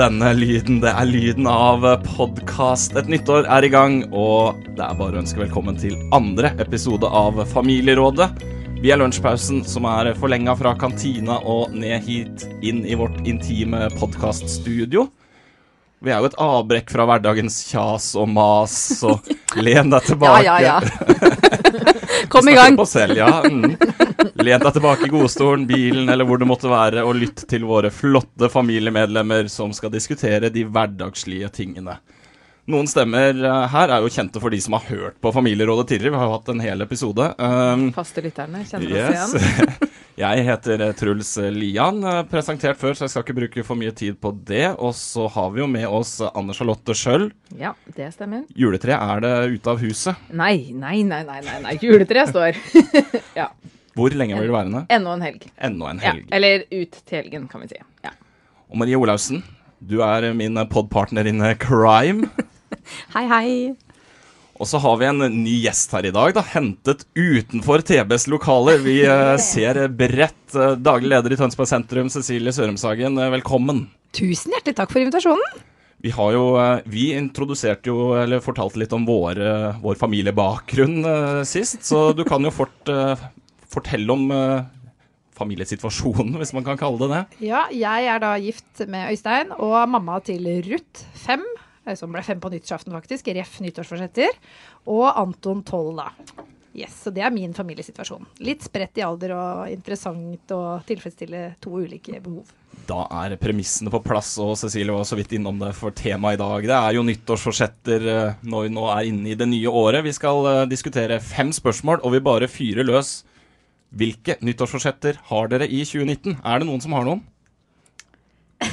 Denne lyden. Det er lyden av podkast. Et nyttår er i gang, og det er bare å ønske velkommen til andre episode av Familierådet. Vi er lunsjpausen som er forlenga fra kantina og ned hit inn i vårt intime podkaststudio. Vi er jo et avbrekk fra hverdagens kjas og mas, og len deg tilbake. Ja, ja, ja. Kom i gang. Selv, ja. Mm. Len deg tilbake i godstolen, bilen eller hvor det måtte være, og lytt til våre flotte familiemedlemmer som skal diskutere de hverdagslige tingene. Noen stemmer eh, her er jo kjente for de som har hørt på Familierådet tidligere. Vi har jo hatt en hel episode. Um, Faste lytterne kjenner yes. oss igjen. Jeg heter eh, Truls Lian, eh, presentert før, så jeg skal ikke bruke for mye tid på det. Og så har vi jo med oss Anne Charlotte Schjøll. Ja, det stemmer. Juletreet er det ute av huset. Nei, nei, nei, nei, nei, nei. juletreet står. ja. Hvor lenge blir du værende? Enda en helg. Enda en Ja, helg. eller ut til helgen, kan vi si. Ja. Og Marie Olaussen, du er min podpartner in crime. Hei, hei. Og så har vi en ny gjest her i dag, da, hentet utenfor TBs lokaler. Vi eh, ser bredt. eh, daglig leder i Tønsberg sentrum, Cecilie Sørumshagen, eh, velkommen. Tusen hjertelig takk for invitasjonen. Vi har jo, vi introduserte jo, eller fortalte litt om vår, vår familiebakgrunn sist, så du kan jo fort fortelle om eh, familiesituasjonen, hvis man kan kalle det det. Ja, jeg er da gift med Øystein og mamma til Ruth, fem, eh, som ble fem på nyttårsaften faktisk, ref nyttårsforsetter, og Anton, tolv da. Yes, så det er min familiesituasjon. Litt spredt i alder og interessant å tilfredsstille to ulike behov. Da er premissene på plass, og Cecilie var så vidt innom det for temaet i dag. Det er jo nyttårsforsetter eh, når vi nå er inne i det nye året. Vi skal diskutere fem spørsmål, og vi bare fyrer løs. Hvilke nyttårsforsetter har dere i 2019? Er det noen som har noen?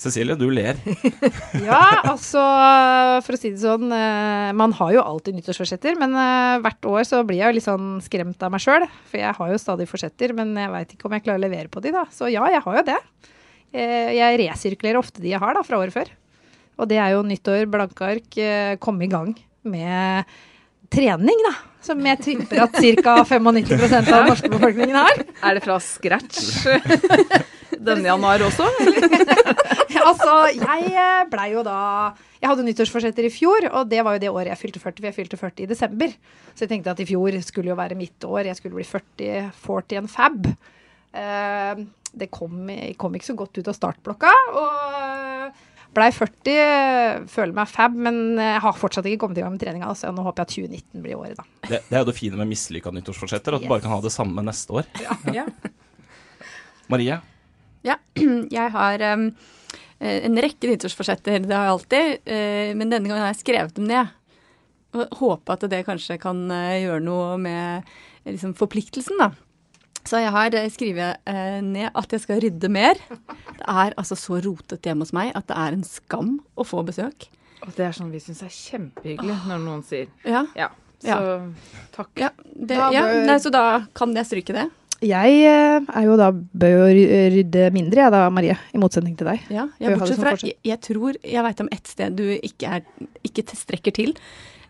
Cecilie, du ler. Ja, altså, for å si det sånn, eh, man har jo alltid nyttårsforsetter, men eh, hvert år så blir jeg jo litt sånn skremt av meg sjøl, for jeg har jo stadig forsetter, men jeg veit ikke om jeg klarer å levere på de, da. Så ja, jeg har jo det. Eh, Jeg resirkulerer ofte de jeg har, da, fra året før. Og det er jo nyttår, blanke ark, komme i gang med trening, da. Som jeg tipper at ca. 95 av den norske befolkningen har. Er det fra scratch denne januar også? altså, jeg eh, blei jo da Jeg hadde nyttårsforsetter i fjor, og det var jo det året jeg fylte 40. For jeg fylte 40 i desember. Så jeg tenkte at i fjor skulle jo være mitt år. Jeg skulle bli 40, 40 en fab. Uh, det kom, kom ikke så godt ut av startblokka. Og blei 40, føler meg fab, men jeg har fortsatt ikke kommet i gang med treninga. Så nå håper jeg at 2019 blir året, da. Det, det er jo det fine med mislykka nyttårsforsetter, at du bare kan ha det samme neste år. Ja. Marie? Ja, jeg har um, eh, en rekke nyttårsforsetter, det har jeg alltid. Uh, men denne gangen har jeg skrevet dem ned. Og håper at det kanskje kan eh, gjøre noe med eh, liksom, forpliktelsen, da. Så jeg har eh, skrevet eh, ned at jeg skal rydde mer. Det er altså så rotete hjemme hos meg at det er en skam å få besøk. Og det er sånn vi syns er kjempehyggelig når noen sier Ja, ja. Så takk. ja, det, ja. Nei, så da kan jeg stryke det. Jeg eh, er jo da bør rydde mindre, jeg da, Marie. I motsetning til deg. Ja, det bortsett fra jeg, jeg tror jeg veit om ett sted du ikke, er, ikke strekker til.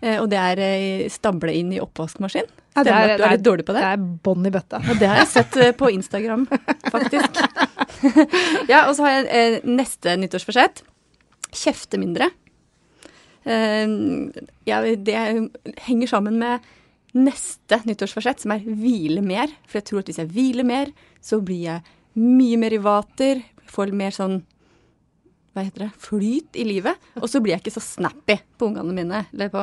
Eh, og det er eh, stable inn i oppvaskmaskin. Ja, det er- du er litt dårlig på det? Det er bånn i bøtta. Og det har jeg sett eh, på Instagram, faktisk. ja, og så har jeg neste nyttårsforsett. Kjefte mindre. Ja, det henger sammen med neste nyttårsforsett, som er hvile mer. For jeg tror at hvis jeg hviler mer, så blir jeg mye mer i vater. Får mer sånn hva heter det, flyt i livet. Og så blir jeg ikke så snappy på ungene mine eller på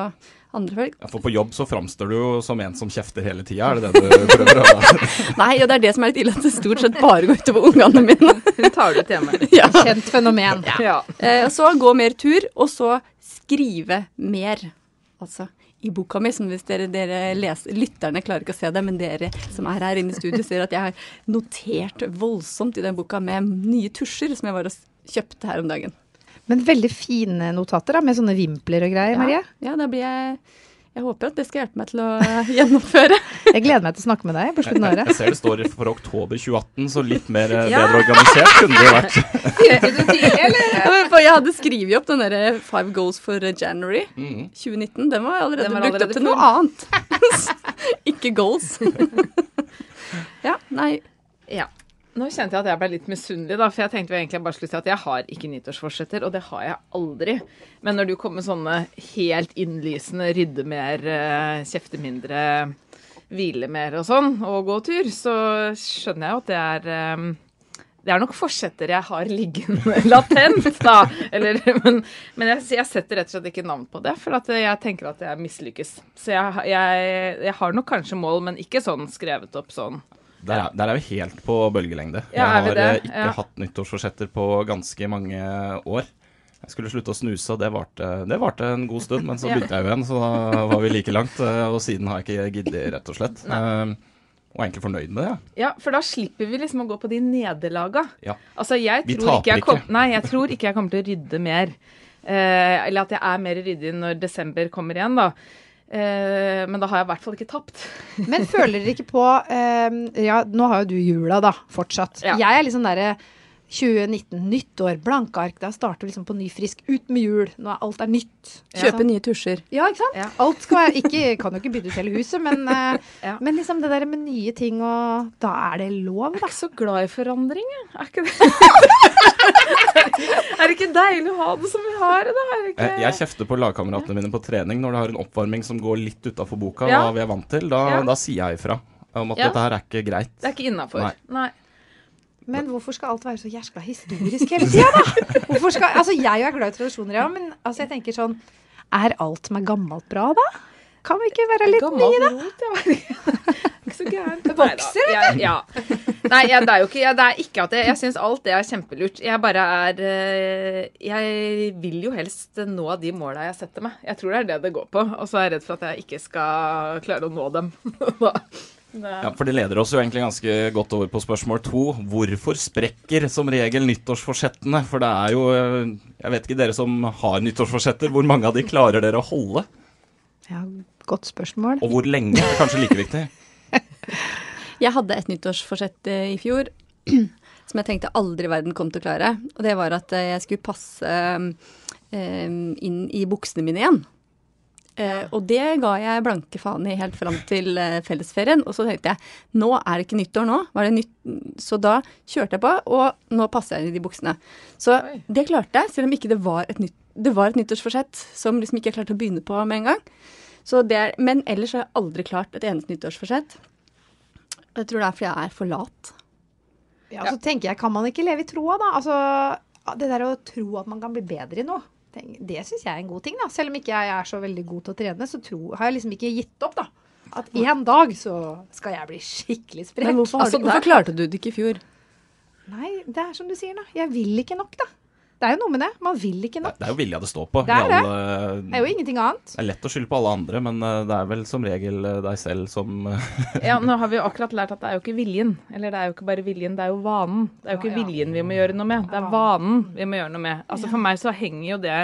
andre folk. Ja, for på jobb så framstår du jo som en som kjefter hele tida, er det det du prøver å Nei, og det er det som er litt ille, at det stort sett bare går utover ungene mine. Hun tar det ut hjemme. Ja. Kjent fenomen. Ja. Eh, så gå mer tur, og så skrive mer. Altså i boka mi, som hvis dere, dere leser, lytterne klarer ikke å se det, men dere som er her inne i studio, ser at jeg har notert voldsomt i den boka med nye tusjer som jeg var og kjøpte her om dagen. Men veldig fine notater, da, med sånne vimpler og greier, Marie. Ja, da blir jeg Jeg håper at det skal hjelpe meg til å gjennomføre. Jeg gleder meg til å snakke med deg på slutten av Jeg ser det står for oktober 2018, så litt mer eh, Ja. bedre organisert kunne det jo vært. Jeg hadde skrevet opp den derre Five Goals for January Mhm. 2019. Den var allerede Den var brukt opp til noe annet. ikke goals. ja, nei. Ja. Nå kjente jeg at jeg ble litt misunnelig, da, for jeg tenkte egentlig bare skulle si at jeg har ikke nyttårsforsetter, og det har jeg aldri. Men når du kommer med sånne helt innlysende rydde mer, eh, kjefte mindre, hvile mer og sånn, og gå tur, så skjønner jeg jo at det er eh, det er nok forsetter jeg har liggende latent, da. Eller, men men jeg, jeg setter rett og slett ikke navn på det, for jeg tenker at jeg mislykkes. Så jeg, jeg, jeg har nok kanskje mål, men ikke sånn skrevet opp sånn. Der er, der er vi helt på bølgelengde. Ja, jeg har eh, ikke Ja. hatt nyttårsforsetter på ganske mange år. Jeg skulle slutte å snuse, og det varte, det varte en god stund, men så begynte jeg jo igjen, så da var vi like langt. eh, Og siden har jeg ikke giddet, rett og slett. Eh, Og er egentlig fornøyd med det. ja. Ja, for da slipper vi liksom å gå på de nederlaga. Ja. Altså, jeg Vi tror ikke jeg kom, Nei, jeg tror ikke jeg kommer til å rydde mer. Eh, eller at jeg er mer ryddig når desember kommer igjen, da. Eh, men da har jeg i hvert fall ikke tapt. Men føler dere ikke på eh, Ja, nå har jo du jula, da, fortsatt. Ja. Jeg er litt sånn derre 2019, nyttår, blanke ark. Da starter vi liksom på ny frisk. Ut med jul. Nå er alt er nytt. Kjøpe nye tusjer. Ja, ikke sant? Ja. Alt skal være ikke, Kan jo ikke bytte ut hele huset, men, eh, Ja. men liksom det der med nye ting og Da er det lov, Jeg er ikke så glad i forandring, jeg. Er ikke det? er det ikke deilig å ha det som vi har det? Er ikke... Jeg, jeg kjefter på lagkameratene mine på trening når de har en oppvarming som går litt utafor boka, Ja. hva vi er vant til. Da, Ja. da sier jeg ifra om at Ja. dette her er ikke greit. Det er ikke innafor. Nei. Nei. Men hvorfor skal alt være så jæskla historisk hele tida, da? Hvorfor skal, altså Jeg er glad i tradisjoner, ja, men altså jeg tenker sånn Er alt som er gammelt bra, da? Kan vi ikke være litt nye, da? rot, ja. ikke. Så gærent. Det vokser, vet du. Ja. Nei, jeg, det er jo ikke, jeg, det er ikke at jeg, jeg syns alt det er kjempelurt. Jeg bare er eh, Jeg vil jo helst nå de måla jeg setter meg. Jeg tror det er det det går på. Og så er jeg redd for at jeg ikke skal klare å nå dem. Ja, for Det leder oss jo egentlig ganske godt over på spørsmål to. Hvorfor sprekker som regel nyttårsforsettene? For det er jo eh, Jeg vet ikke dere som har nyttårsforsetter, hvor mange av de klarer dere å holde? Ja, Godt spørsmål. Og hvor lenge? Det er kanskje like viktig. Jeg hadde et nyttårsforsett eh, i fjor som jeg tenkte aldri verden kom til å klare. Og det var at eh, jeg skulle passe inn i buksene mine igjen. Eh, og det ga jeg blanke faen i helt fram til eh, fellesferien. Og så tenkte jeg nå er det ikke nyttår nå. Var det nytt? Så da kjørte jeg på, og nå passer jeg inn i de buksene. Så Oi. det klarte jeg, selv om ikke det var et, nytt, det var et nyttårsforsett som liksom ikke jeg klarte å begynne på med en gang. Så det er, men ellers har jeg aldri klart et eneste nyttårsforsett. Jeg tror det er fordi jeg er for lat. Ja, så tenker jeg, Kan man ikke leve i troa, da? Altså, Det der å tro at man kan bli bedre i noe, det syns jeg er en god ting. da. Selv om ikke jeg er så veldig god til å trene, så tro, har jeg liksom ikke gitt opp, da. At en dag så skal jeg bli skikkelig sprek. Men hvorfor, Altså, hvorfor klarte du det ikke i fjor? Nei, det er som du sier, da. Jeg vil ikke nok, da. Det er jo noe med det. Man vil ikke nok. det er jo vilja det står på. Det er det. alle- Det er jo ingenting annet. det er lett å skylde på alle andre, men eh, det er vel som regel eh, deg selv som eh, Ja, nå har vi jo akkurat lært at det er jo ikke viljen. Eller det er jo ikke bare viljen, det er jo vanen. Det er jo ikke viljen vi må gjøre noe med, det er vanen vi må gjøre noe med. Altså For meg så henger jo det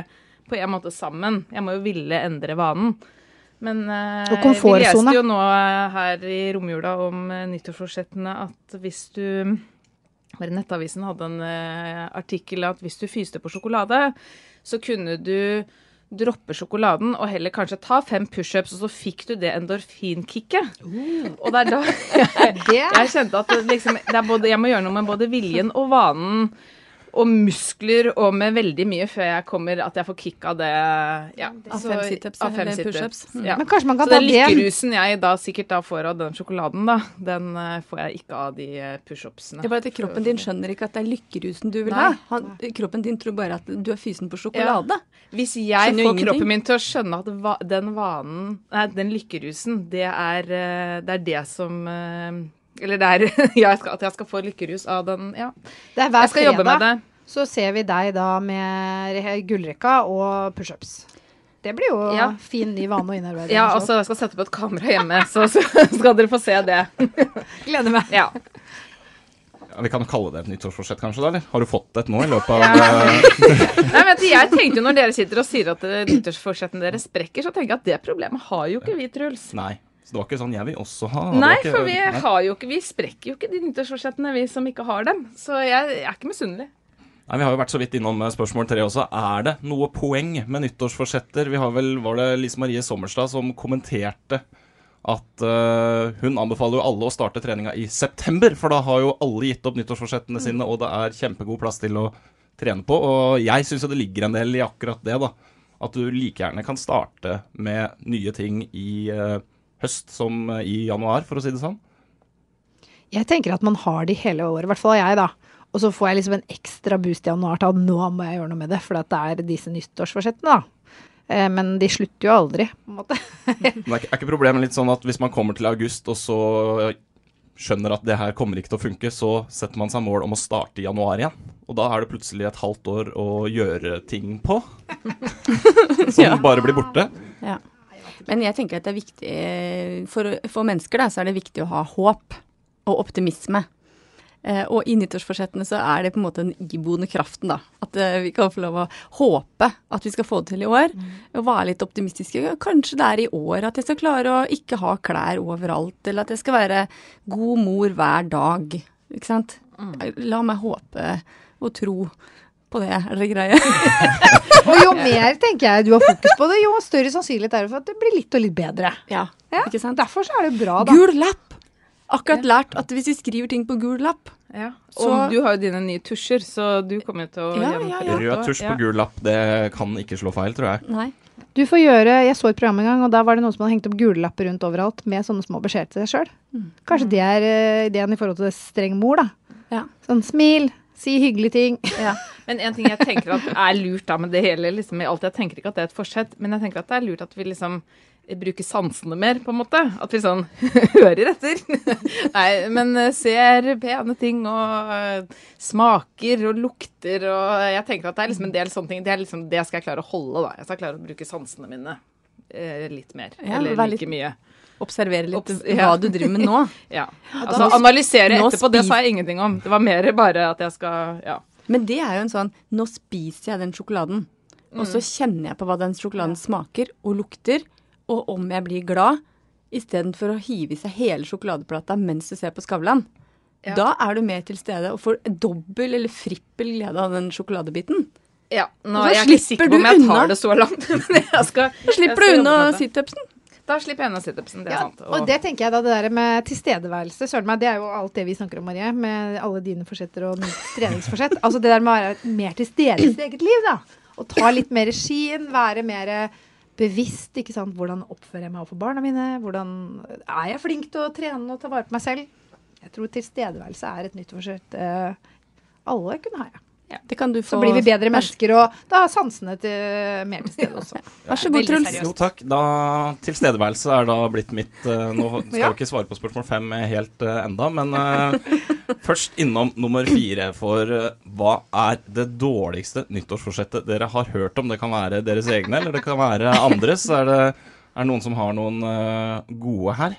på en måte sammen. Jeg må jo ville endre vanen. Men eh, vi leste jo nå her i romjula om eh, nyttårsforsettene at hvis du bare Nettavisen hadde en eh, artikkel at hvis du fyste på sjokolade, så kunne du droppe sjokoladen og heller kanskje ta fem pushups, og så fikk du det endorfinkicket. Og det er da jeg, jeg kjente at liksom, det både, jeg må gjøre noe med både viljen og vanen. Og muskler og med veldig mye før jeg kommer at jeg får kick av det. Ja, Av fem situps, eller pushups. Mm. Ja. Men kanskje man kan Så ta den lykkerusen jeg da sikkert da får av den sjokoladen, da, den eh, får jeg ikke av de eh, pushupsene. Det er bare at kroppen din skjønner ikke at det er lykkerusen du vil Nei. ha. Han, kroppen din tror bare at du er fysen på sjokolade. Hvis jeg får ingenting. kroppen min til å skjønne at den vanen, nei, den lykkerusen, det er eh, det, er det som Eller det er ja, jeg skal, at jeg skal få lykkerus av den, ja. Det er hver Jeg skal jobbe med det. så ser vi deg da med re- gullrekka og pushups. Det blir jo Ja. fin ny vane å innarbeide. Ja, og så jeg skal sette på et kamera hjemme, så, så skal dere få se det. Gleder meg. Ja. Ja, vi kan kalle det et nyttårsforsett, kanskje? da, eller? Har du fått et nå i løpet av eh, Nei, men jeg tenkte jo Når dere sitter og sier at nyttårsforsettene deres sprekker, så tenker jeg at det problemet har jo ikke vi, Truls. Nei. Så det var ikke sånn 'jeg vil også ha'? Nei, ikke- for vi Nei. har jo ikke Vi sprekker jo ikke de nyttårsforsettene, vi som ikke har dem. Så jeg, jeg er ikke misunnelig. Nei, Vi har jo vært så vidt innom eh, spørsmål tre også. Er det noe poeng med nyttårsforsetter? Vi har vel, Var det Lise Marie Sommerstad som kommenterte at uh, hun anbefaler jo alle å starte treninga i september, for da har jo alle gitt opp nyttårsforsettene sine, og det er kjempegod plass til å trene på. Og jeg syns jo det ligger en del i akkurat det, da. At du like gjerne kan starte med nye ting i eh, høst som eh, i januar, for å si det sånn. Jeg tenker at man har de hele året, i hvert fall jeg, da. Og så får jeg liksom en ekstra boost i januar til at nå må jeg gjøre noe med det, for det er disse nyttårsforsettene, da. Eh, Men de slutter jo aldri, på en måte. Men er ikke, er ikke problemet litt sånn at hvis man kommer til august, og så skjønner at det her kommer ikke til å funke, så setter man seg mål om å starte i januar igjen. Og da er det plutselig et halvt år å gjøre ting på. Som Ja. bare blir borte. Ja. Men jeg tenker at det er viktig For, for mennesker da, så er det viktig å ha håp og optimisme. Eh, og i nyttårsforsettene så er det på en måte den iboende kraften, da. At eh, vi kan få lov å håpe at vi skal få det til i år. Og være litt optimistiske. Kanskje det er i år at jeg skal klare å ikke ha klær overalt. Eller at jeg skal være god mor hver dag. Ikke sant. La meg håpe og tro på det. Er det greie? Og jo mer tenker jeg du har fokus på det, jo større sannsynlighet er det for at det blir litt og litt bedre. ja. Ja, Ikke sant? Derfor så er det bra, da. Gul lapp! Akkurat lært at hvis vi skriver ting på gul lapp Ja. Så- Og du har jo dine nye tusjer, så du kommer jo til å Ja, gjennomføre ja. det Rød tusj på Ja. gul lapp, det kan ikke slå feil, tror jeg. Nei. Du får gjøre Jeg så et program en gang, og da var det noen som hadde hengt opp gule lapper rundt overalt med sånne små beskjeder til seg sjøl. Kanskje det er eh, ideen i forhold til streng mor, da. Ja. Sånn smil, si hyggelige ting. Ja. Men en ting jeg tenker at er lurt da med det hele, liksom, alt, jeg tenker ikke at det er et forsett, men jeg tenker at det er lurt at vi liksom bruker sansene mer, på en måte. At vi sånn hører etter. Nei, men eh, ser pene ting og eh, smaker og lukter og Jeg tenker at det er liksom en del sånne ting. Det, er liksom, det skal jeg klare å holde, da. Jeg skal klare å bruke sansene mine eh, litt mer. Ja, eller like litt- mye. Observere litt Obs- hva du driver med nå. Ja. Altså analysere etterpå, det sa jeg ingenting om. Det var mer bare at jeg skal Ja. Men det er jo en sånn Nå spiser jeg den sjokoladen, og så kjenner jeg på hva den sjokoladen smaker og lukter, og om jeg blir glad, istedenfor å hive i seg hele sjokoladeplata mens du ser på Skavlan. Ja. Da er du mer til stede og får dobbel eller frippel glede av den sjokoladebiten. Ja, nå er jeg ikke sikker på om jeg jeg unna. tar det så langt. Men jeg skal, slipper jeg du unna situpsen. Da slipper jeg unna situpsen, det er Ja, sant. og det tenker jeg da, det der med tilstedeværelse, søren meg, det er jo alt det vi snakker om, Marie, med alle dine forsetter og mitt treningsforsett. Altså det der med å være mer til stede i sitt eget liv, da. Og ta litt mer regien, være mer bevisst, ikke sant. Hvordan oppfører jeg meg overfor barna mine? Hvordan er jeg flink til å trene og ta vare på meg selv? Jeg tror tilstedeværelse er et nytt eh, alle kunne ha. Ja. Det kan du få. Så blir vi bedre mennesker, og da er sansene til, mer til stede også. Vær så god, Truls. Jo takk. Da Tilstedeværelse er da blitt mitt uh, Nå skal Ja. jeg ikke svare på spørsmål fem helt uh, enda, men uh, først innom nummer fire. For eh, hva er det dårligste nyttårsforsettet dere har hørt om? Det kan være deres egne, eller det kan være andres. Er det, er det noen som har noen eh, gode her?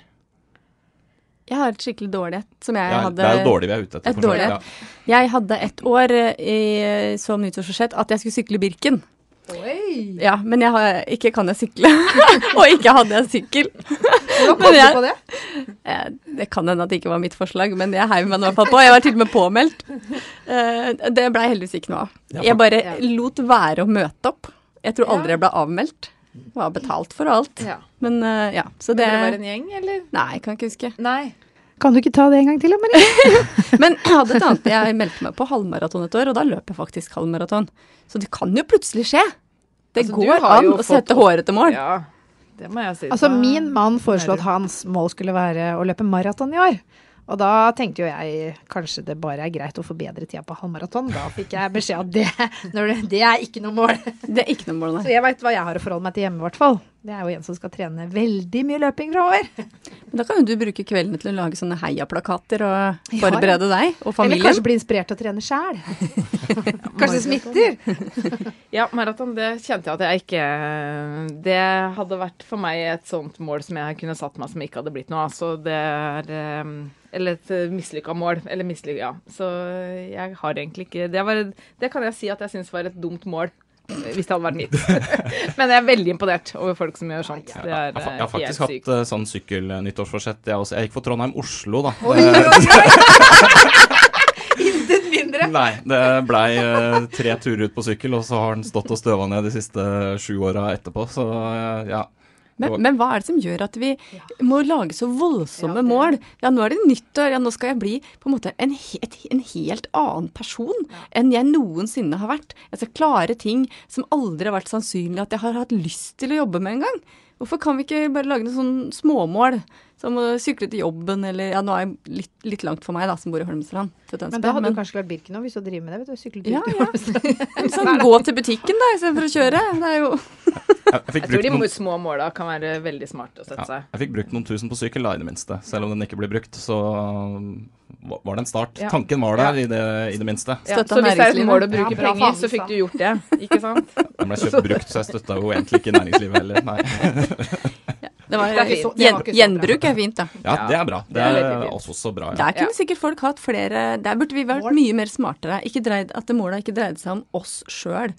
Jeg har et skikkelig dårlig et som jeg Ja, hadde det er jo dårlig vi er ute etter. Et dårlig et. ja. Jeg hadde et år eh, i, som nyttårsforsett at jeg skulle sykle Birken. Oi! Ja, men jeg har, ikke kan jeg sykle. og ikke hadde jeg sykkel. Hva kom du på det? Eh, Det kan hende at det ikke var mitt forslag, men jeg heiv meg i hvert fall på. Jeg var til og med påmeldt. Eh, Det blei heldigvis ikke noe av. Jeg bare lot være å møte opp. Jeg tror aldri jeg ble avmeldt. Var betalt for alt. Ja. Men uh, ja, så det Dere var en gjeng, eller? Nei, kan ikke huske. Nei. Kan du ikke ta det en gang til, Marie? Men jeg hadde et annet. Jeg meldte meg på halvmaraton et år, og da løp jeg faktisk halvmaraton. Så det kan jo plutselig skje. Det Altså, går an å sette håret til mål. Ja, det må jeg si. Altså, min mann foreslo at hans mål skulle være å løpe maraton i år. Og da tenkte jo jeg kanskje det bare er greit å forbedre tida på halvmaraton. Da fikk jeg beskjed at det, det, er ikke noe mål. Det er ikke noe mål, Så jeg veit hva jeg har å forholde meg til hjemme, i hvert fall. Det er jo en som skal trene veldig mye løping framover. Men da kan jo du bruke kveldene til å lage sånne heiaplakater og Ja, ja. forberede deg og familien. Eller kanskje bli inspirert til å trene sjæl. kanskje smitter. Ja, maraton, det kjente jeg at jeg ikke Det hadde vært for meg et sånt mål som jeg kunne satt meg som ikke hadde blitt noe av. Så det er eh, Eller et mislykka mål. Eller mislykka, ja. Så jeg har egentlig ikke Det, var, det kan jeg si at jeg syns var et dumt mål. Eh, Hvis det hadde vært nytt. Men jeg er veldig imponert over folk som gjør sånt. Det er Jeg har, jeg eh, har faktisk helt hatt uh, sånn sykkelnyttårsforsett, jeg også. Jeg gikk for Trondheim-Oslo, da. Intet mindre. Nei, det blei uh, tre turer ut på sykkel, og så har den stått og støva ned de siste sju åra etterpå, så uh, ja. Men, men hva er det som gjør at vi må lage så voldsomme mål? Ja, nå er det nyttår, ja, nå skal jeg bli på en måte en, et, en helt annen person enn jeg noensinne har vært. Jeg skal klare ting som aldri har vært sannsynlig at jeg har hatt lyst til å jobbe med en gang. Hvorfor kan vi ikke bare lage noen sånne småmål? Som å sykle til jobben, eller Ja, nå er jeg litt, litt langt for meg, da, som bor i Holmestrand. til Men da hadde men- du kanskje klart Birken òg, hvis du driver med det. vet du, Sykle Ja, til ja. Sånn, gå til butikken, da, istedenfor å kjøre. Det er jo Jeg, jeg, Jeg tror brukt de noen, små måla kan være veldig smarte å sette ja, seg. jeg fikk brukt noen tusen på sykkel, da, i det minste. Selv om den ikke ble brukt, så var det en start. Ja. Tanken var der, i, det, i det minste. Ja, så hvis det er et mål å bruke Ja, penger, så fikk du gjort det. Ikke sant? Den ble kjøpt brukt, så jeg støtta jo egentlig ikke næringslivet heller. Nei. det var, Det er det var gjen, ikke. Gjenbruk er fint, da. Ja, det er bra. Det det er er veldig fint. også så bra. Ja. Der kunne sikkert folk hatt flere Der burde vi vært Mål. mye mer smartere. Ikke dreid, at det målet ikke dreide seg om oss sjøl,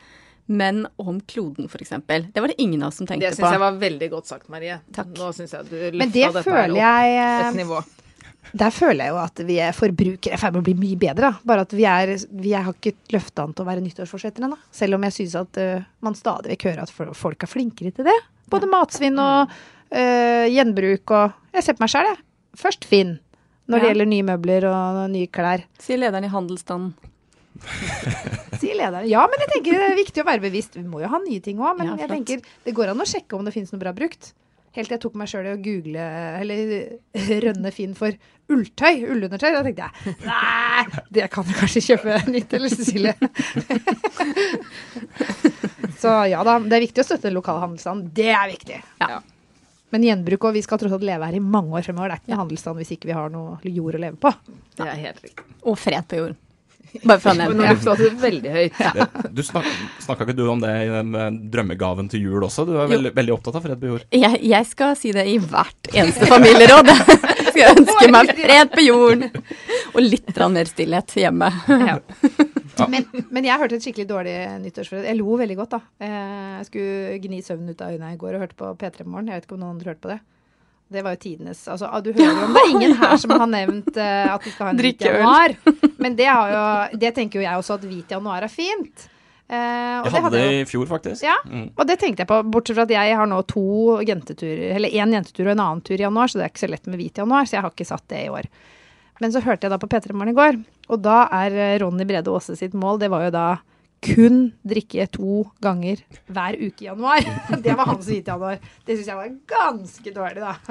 men om kloden, f.eks. Det var det ingen av oss som tenkte på. Det syns jeg var veldig godt sagt, Marie. Takk. Nå syns jeg du Men det dette føler her opp jeg et eh, nivå. Der føler jeg jo at vi er forbrukere er i ferd med å bli mye bedre. Da. Bare at vi, er, vi har ikke løfta an til å være nyttårsforsetter ennå. Selv om jeg syns at uh, man stadig vekk hører at folk er flinkere til det. Både matsvinn og eh, gjenbruk og Jeg ser på meg sjøl, jeg. Først Finn. Når det gjelder nye møbler og nye klær. Sier lederen i handelsstanden. Sier lederen. Ja, men jeg tenker det er viktig å være bevisst. Vi må jo ha nye ting òg, men Ja, jeg tenker det går an å sjekke om det finnes noe bra brukt. Helt til jeg tok meg sjøl i å google, eller rønne Finn for ulltøy, ullundertøy. Da tenkte jeg nei, det kan du kanskje kjøpe nytt, eller Cecilie? Så ja da, det er viktig å støtte den lokale handelsstanden. Det er viktig. Ja. Men gjenbruk og vi skal tross alt leve her i mange år fremover. Det er ikke ja. handelsstand hvis ikke vi har noe jord å leve på. Det er helt riktig. Og fred på jorden. Bare for å nevne nå det. løfta du veldig høyt. Det, du snak, Snakka ikke du om det i den eh, drømmegaven til jul også? Du er veldig, veldig opptatt av fred på jord. Jeg, jeg skal si det i hvert eneste familieråd. Skal jeg ønske meg fred på jorden. Og litt mer stillhet hjemme. Ja. Men, men jeg hørte et skikkelig dårlig nyttårsforsett. Jeg lo veldig godt, da. Eh, Jeg skulle gni søvnen ut av øynene i går og hørte på P3 Morgen. Jeg vet ikke om noen andre hørte på det. Det var jo tidenes Altså, ah, du hører jo om det er ingen her som har nevnt uh, at vi skal ha en hvit januar. Men det, har jo, det tenker jo jeg også at hvit januar er fint. Uh, Jeg det hadde det i fjor, faktisk. Ja, Mm. og det tenkte jeg på, bortsett fra at jeg har nå to jenteturer, eller én jentetur og en annen tur i januar, så det er ikke så lett med hvit januar, så jeg har ikke satt det i år. Men så hørte jeg da på P3 Morgen i går, og da er eh, Ronny Brede Aase sitt mål, det var jo da kun drikke to ganger hver uke i januar. Det var hans hvite januar. Det syns jeg var ganske dårlig, da.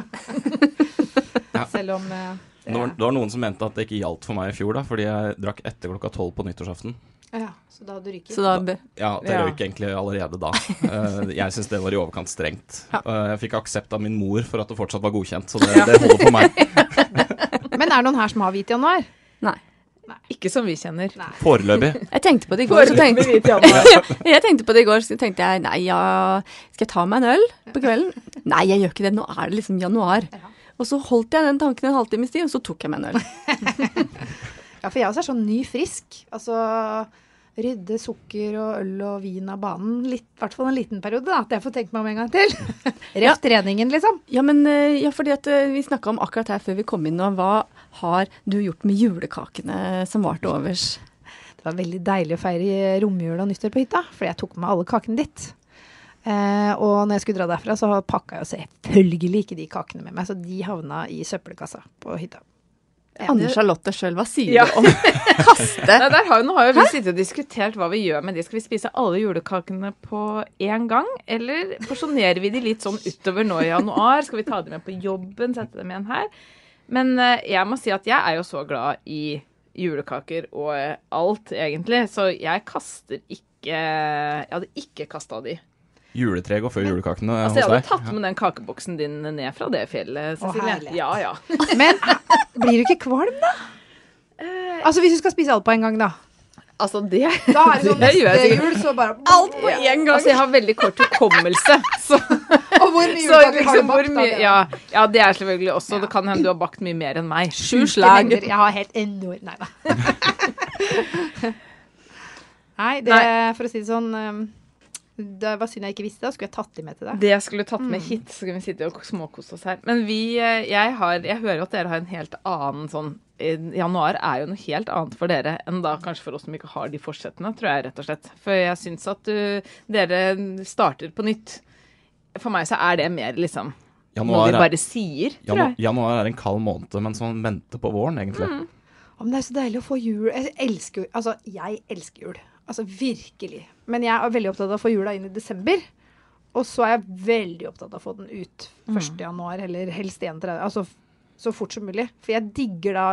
Ja. Selv om eh, det, var, det var noen som mente at det ikke gjaldt for meg i fjor, da, fordi jeg drakk etter klokka tolv på nyttårsaften. ja, Så da hadde du ryket. Så da Ja, det Ja. røyk egentlig allerede da. Eh, jeg syns det var i overkant strengt. Eh, jeg fikk aksept av min mor for at det fortsatt var godkjent, så det, det holder for meg. Men er det noen her som har hvit januar? Nei. Ikke som vi kjenner. Foreløpig. Jeg tenkte på det i går, så tenkte jeg tenkte på det i går, så tenkte jeg nei, ja, skal jeg ta meg en øl på kvelden? Nei, jeg gjør ikke det. Nå er det liksom januar. Og så holdt jeg den tanken en halvtimes tid, og så tok jeg meg en øl. Ja, for jeg også er sånn ny frisk. Altså rydde sukker og øl og vin av banen. I hvert fall en liten periode, da. At jeg får tenkt meg om en gang til. Ja. Ref treningen, liksom. Ja, men eh, ja, fordi at eh, vi snakka om akkurat her før vi kom inn nå, hva har du gjort med julekakene som var til overs? Det var veldig deilig å feire romjul og nyttår på hytta, fordi jeg tok med alle kakene ditt. Eh, og når jeg skulle dra derfra, så pakka jeg jo selvfølgelig ikke de kakene med meg, så de havna i søppelkassa på hytta. Anne Charlotte sjøl, hva sier Ja. du om kaste? Nei, der har, nå har jo vi sittet og diskutert hva vi gjør med de. Skal vi spise alle julekakene på én gang? Eller porsjonerer vi de litt sånn utover nå i januar? Skal vi ta dem med på jobben, sette dem igjen her? Men eh, jeg må si at jeg er jo så glad i julekaker og alt, egentlig. Så jeg kaster ikke Jeg hadde ikke kasta de. Juletreet går før julekakene Altså, jeg hos hadde tatt med den kakeboksen din ned fra det fjellet, Cecilie. ja, ja. Men blir du ikke kvalm, da? Altså Hvis du skal spise alt på en gang, da. Altså, det, Da er det sånn det gjør jeg neste sikkert. jul, så bare Alt på én gang! Altså, jeg har veldig kort hukommelse, så Og hvor mye Så liksom, har liksom, du bakt? da? mye, ja, ja, det er selvfølgelig også. Det kan hende du har bakt mye mer enn meg. Sju slag. Jeg har helt enorm Nei da. Nei, det, for å si det sånn um, Det var synd jeg ikke visste. Da skulle jeg tatt de med til deg. Det jeg skulle tatt med hit, så kunne vi sitte og småkose oss her. Men vi, eh, jeg, har, jeg hører jo at dere har en helt annen sånn eh, Januar er jo noe helt annet for dere enn da kanskje for oss som ikke har de forsettene, tror jeg rett og slett. For jeg syns at du, dere starter på nytt. For meg så er det mer liksom noe Januar vi er, bare sier, tror jeg. januar er en kald måned, men som venter på våren, egentlig. Mm. Oh, men det er så deilig å få jul. Jeg elsker. Altså, jeg elsker jul. Altså virkelig. Men jeg er veldig opptatt av å få jula inn i desember. Og så er jeg veldig opptatt av å få den ut 1. januar, eller helst 31. Altså så fort som mulig. For jeg digger da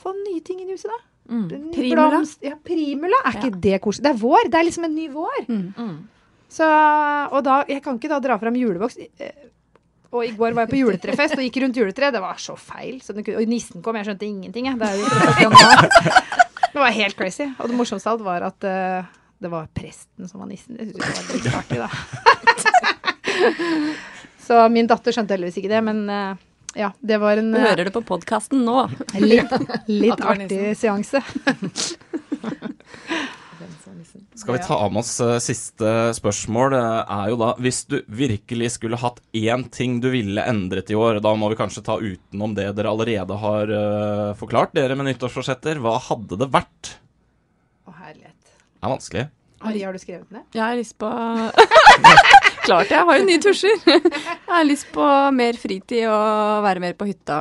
få nye ting inn i huset, da. Mm. Primula. blomst- Ja, primula. Er ikke det koselig? Det er vår. Det er liksom en ny vår. Mm. Så, og da, jeg kan ikke da dra fram juleboks. eh, Og i går var jeg på juletrefest og gikk rundt juletreet. Det var så feil. Så kunne, og nissen kom, jeg skjønte ingenting. Jeg. Det, er jo 1. januar. Det var helt crazy. Og det morsomste av alt var at uh, det var presten som var nissen. Det synes jeg var litt artig, da. så min datter skjønte heldigvis ikke det, men uh, ja, det var en Du hører det på podkasten nå. litt, litt artig seanse. Skal vi ta med oss eh, siste spørsmål? Det er jo da, Hvis du virkelig skulle hatt én ting du ville endret i år, da må vi kanskje ta utenom det dere allerede har eh, forklart, dere med nyttårsforsetter. Hva hadde det vært? Å, herlighet. Det er vanskelig. Ari, har du skrevet ned? Jeg har lyst på Klart jeg har jo nye tusjer. Jeg har lyst på mer fritid og være mer på hytta.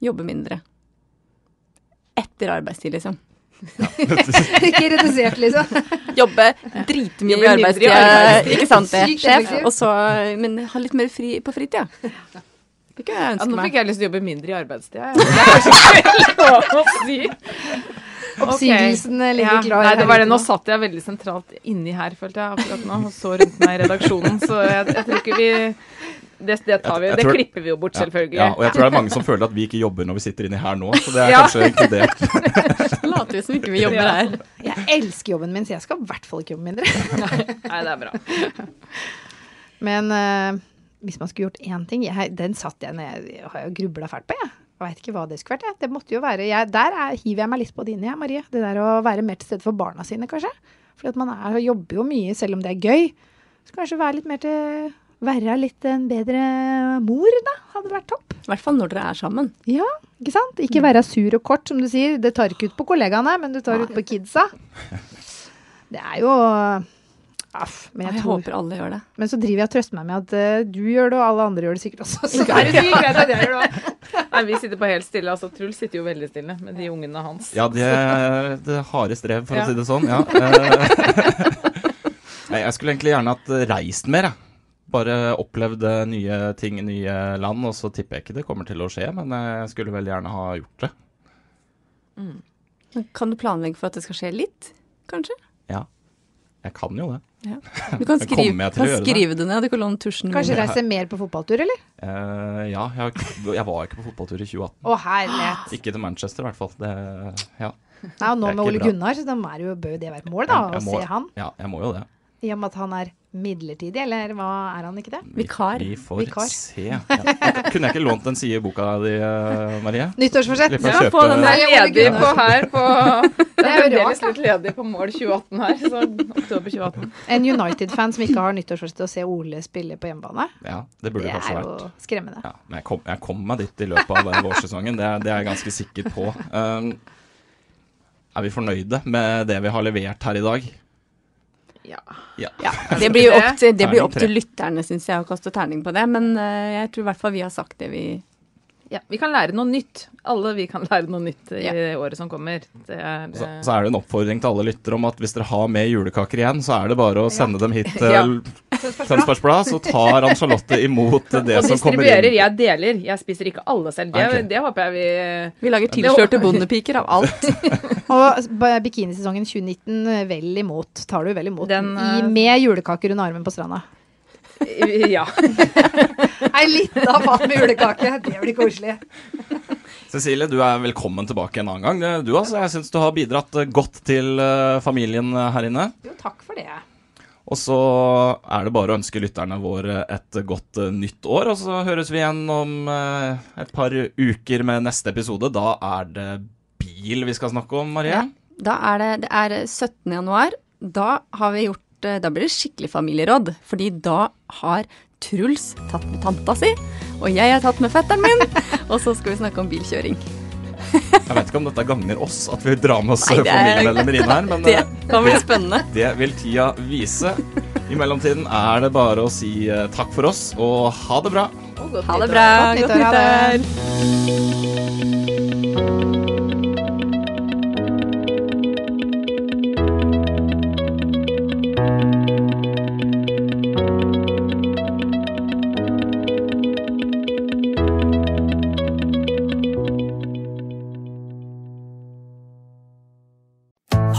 Jobbe mindre. Etter arbeidstid, liksom. Ikke redusert, liksom. Jobbe dritmye Jobbe i arbeidstida, arbeidstid. arbeidstid. Ikke sant det, sjef? effektivt. Og så, men ha litt mer fri på fritida. Det kunne jeg ønske meg. Ja, nå fikk jeg lyst til å jobbe mindre i arbeidstida. Det er kanskje ikke lov å si. Oppsigelsene ligger Ja, klar. nei, det var det. Nå satt jeg veldig sentralt inni her, følte jeg akkurat nå, og så rundt meg i redaksjonen. Så jeg, jeg tror ikke vi Det, det tar vi. Jeg- jeg Det klipper vi jo bort, selvfølgelig. Ja, og jeg tror det er mange som føler at vi ikke jobber når vi sitter inni her nå, så det er Ja. kanskje inkludert. Vi som ikke vi jobber Ja. her. Jeg elsker jobben min, så jeg skal i hvert fall ikke jobbe mindre. Nei, det er bra. Men uh, hvis man skulle gjort én ting jeg, Den satt jeg ned Jeg har jo grubla fælt på, jeg. Jeg veit ikke hva det skulle vært. Jeg. Det måtte jo være jeg, Der er, hiver jeg meg litt på det inn, jeg, Marie. Det der å være mer til stede for barna sine, kanskje. For man er, jobber jo mye selv om det er gøy. Så kanskje være litt mer til Være litt en bedre mor, da. Hadde vært topp. I hvert fall når dere er sammen. Ja, ikke sant? Ikke være sur og kort, som du sier. Det tar ikke ut på kollegaene, men du tar ut på kidsa. Det er jo Aff. Men jeg Jeg tror håper alle gjør det. men så driver jeg og trøster meg med at uh, du gjør det, og alle andre gjør det sikkert også. Så da er det sikkert at jeg gjør det. Nei, vi sitter på helt stille. Altså, Truls sitter jo veldig stille med de ungene hans. Ja, det er det harde strev, for Ja. å si det sånn. Ja. Jeg skulle egentlig gjerne hatt reist mer, jeg. Bare opplevd eh, nye ting i nye land, og så tipper jeg ikke det kommer til å skje, men jeg skulle veldig gjerne ha gjort det. Kan du planlegge for at det skal skje litt, kanskje? Ja. Jeg kan jo det. Du kan skrive, kan det? skrive det ned. Du kan låne tusjen. min. Kanskje reise mer på fotballtur, eller? Uh, ja, jeg, jeg var ikke på fotballtur i 2018. Å, herlighet. Ikke til Manchester, i hvert fall. Det, ja. Nei, og nå Det med Ole bra. Gunnar, så da bør jo det være et mål, da, Jeg- jeg å må- se han. ja, jeg må jo det. I og med at han er midlertidig, eller hva er han ikke det? Vikar. Vi får Vikar. se. Ja. Kunne jeg ikke lånt en side i boka di, eh, Marie? Nyttårsforsett. Ja, kjøpe få den der ledig på her på Det Det er jo fremdeles litt ledig på mål 2018 her, så oktober 2018. En United-fan som ikke har nyttårsforsett å se Ole spille på hjemmebane. Ja, det burde Det det er jo skremmende. Ja, men jeg kom, jeg kom meg dit i løpet av den vårsesongen, det, er- det er jeg ganske sikker på. Um, er vi fornøyde med det vi har levert her i dag? Ja. Ja. Ja, det blir jo opp til, det blir opp til lytterne, syns jeg, å kaste terning på det. Men eh, jeg tror i hvert fall vi har sagt det vi Ja, vi kan lære noe nytt. Alle vi kan lære noe nytt i året som kommer. Det er, Så, så er det en oppfordring til alle lyttere om at hvis dere har med julekaker igjen, så er det bare å sende dem hit til Ja. Tønsbergs Blad, så tar Ann Charlotte imot det som kommer inn. Og distribuerer. Jeg deler. Jeg spiser ikke alle selv. Det, okay. det håper jeg vi Vi lager tilskjørte bondepiker av alt. Og bikinisesongen 2019 eh, vel imot. Tar du vel imot. Den, I, eh, med julekaker under armen på stranda. Ja. Ei lita fat med julekake. Det blir koselig. Cecilie, du er velkommen tilbake en annen gang. Du altså, Jeg syns du har bidratt eh, godt til eh, familien eh, her inne. Jo, takk for det. Og så er det bare å ønske lytterne våre et godt eh, nytt år. Og så høres vi igjen om eh, et par uker med neste episode. Da er det bil vi skal snakke om, Marie. Ja. Da er det, det er 17. januar. Da har vi gjort eh, Da blir det skikkelig familieråd. Fordi da har Truls tatt med tanta si, og jeg har tatt med fetteren min. Og så skal vi snakke om bilkjøring. Jeg vet ikke om dette gagner oss at vi drar med oss er- familiemedlemmer inn her, men Det eh, kan bli spennende. det vil tida vise. I mellomtiden er det bare å si eh, takk for oss, og ha det bra. Ha det bra. Godt Godt nyttår, Godt nyttår.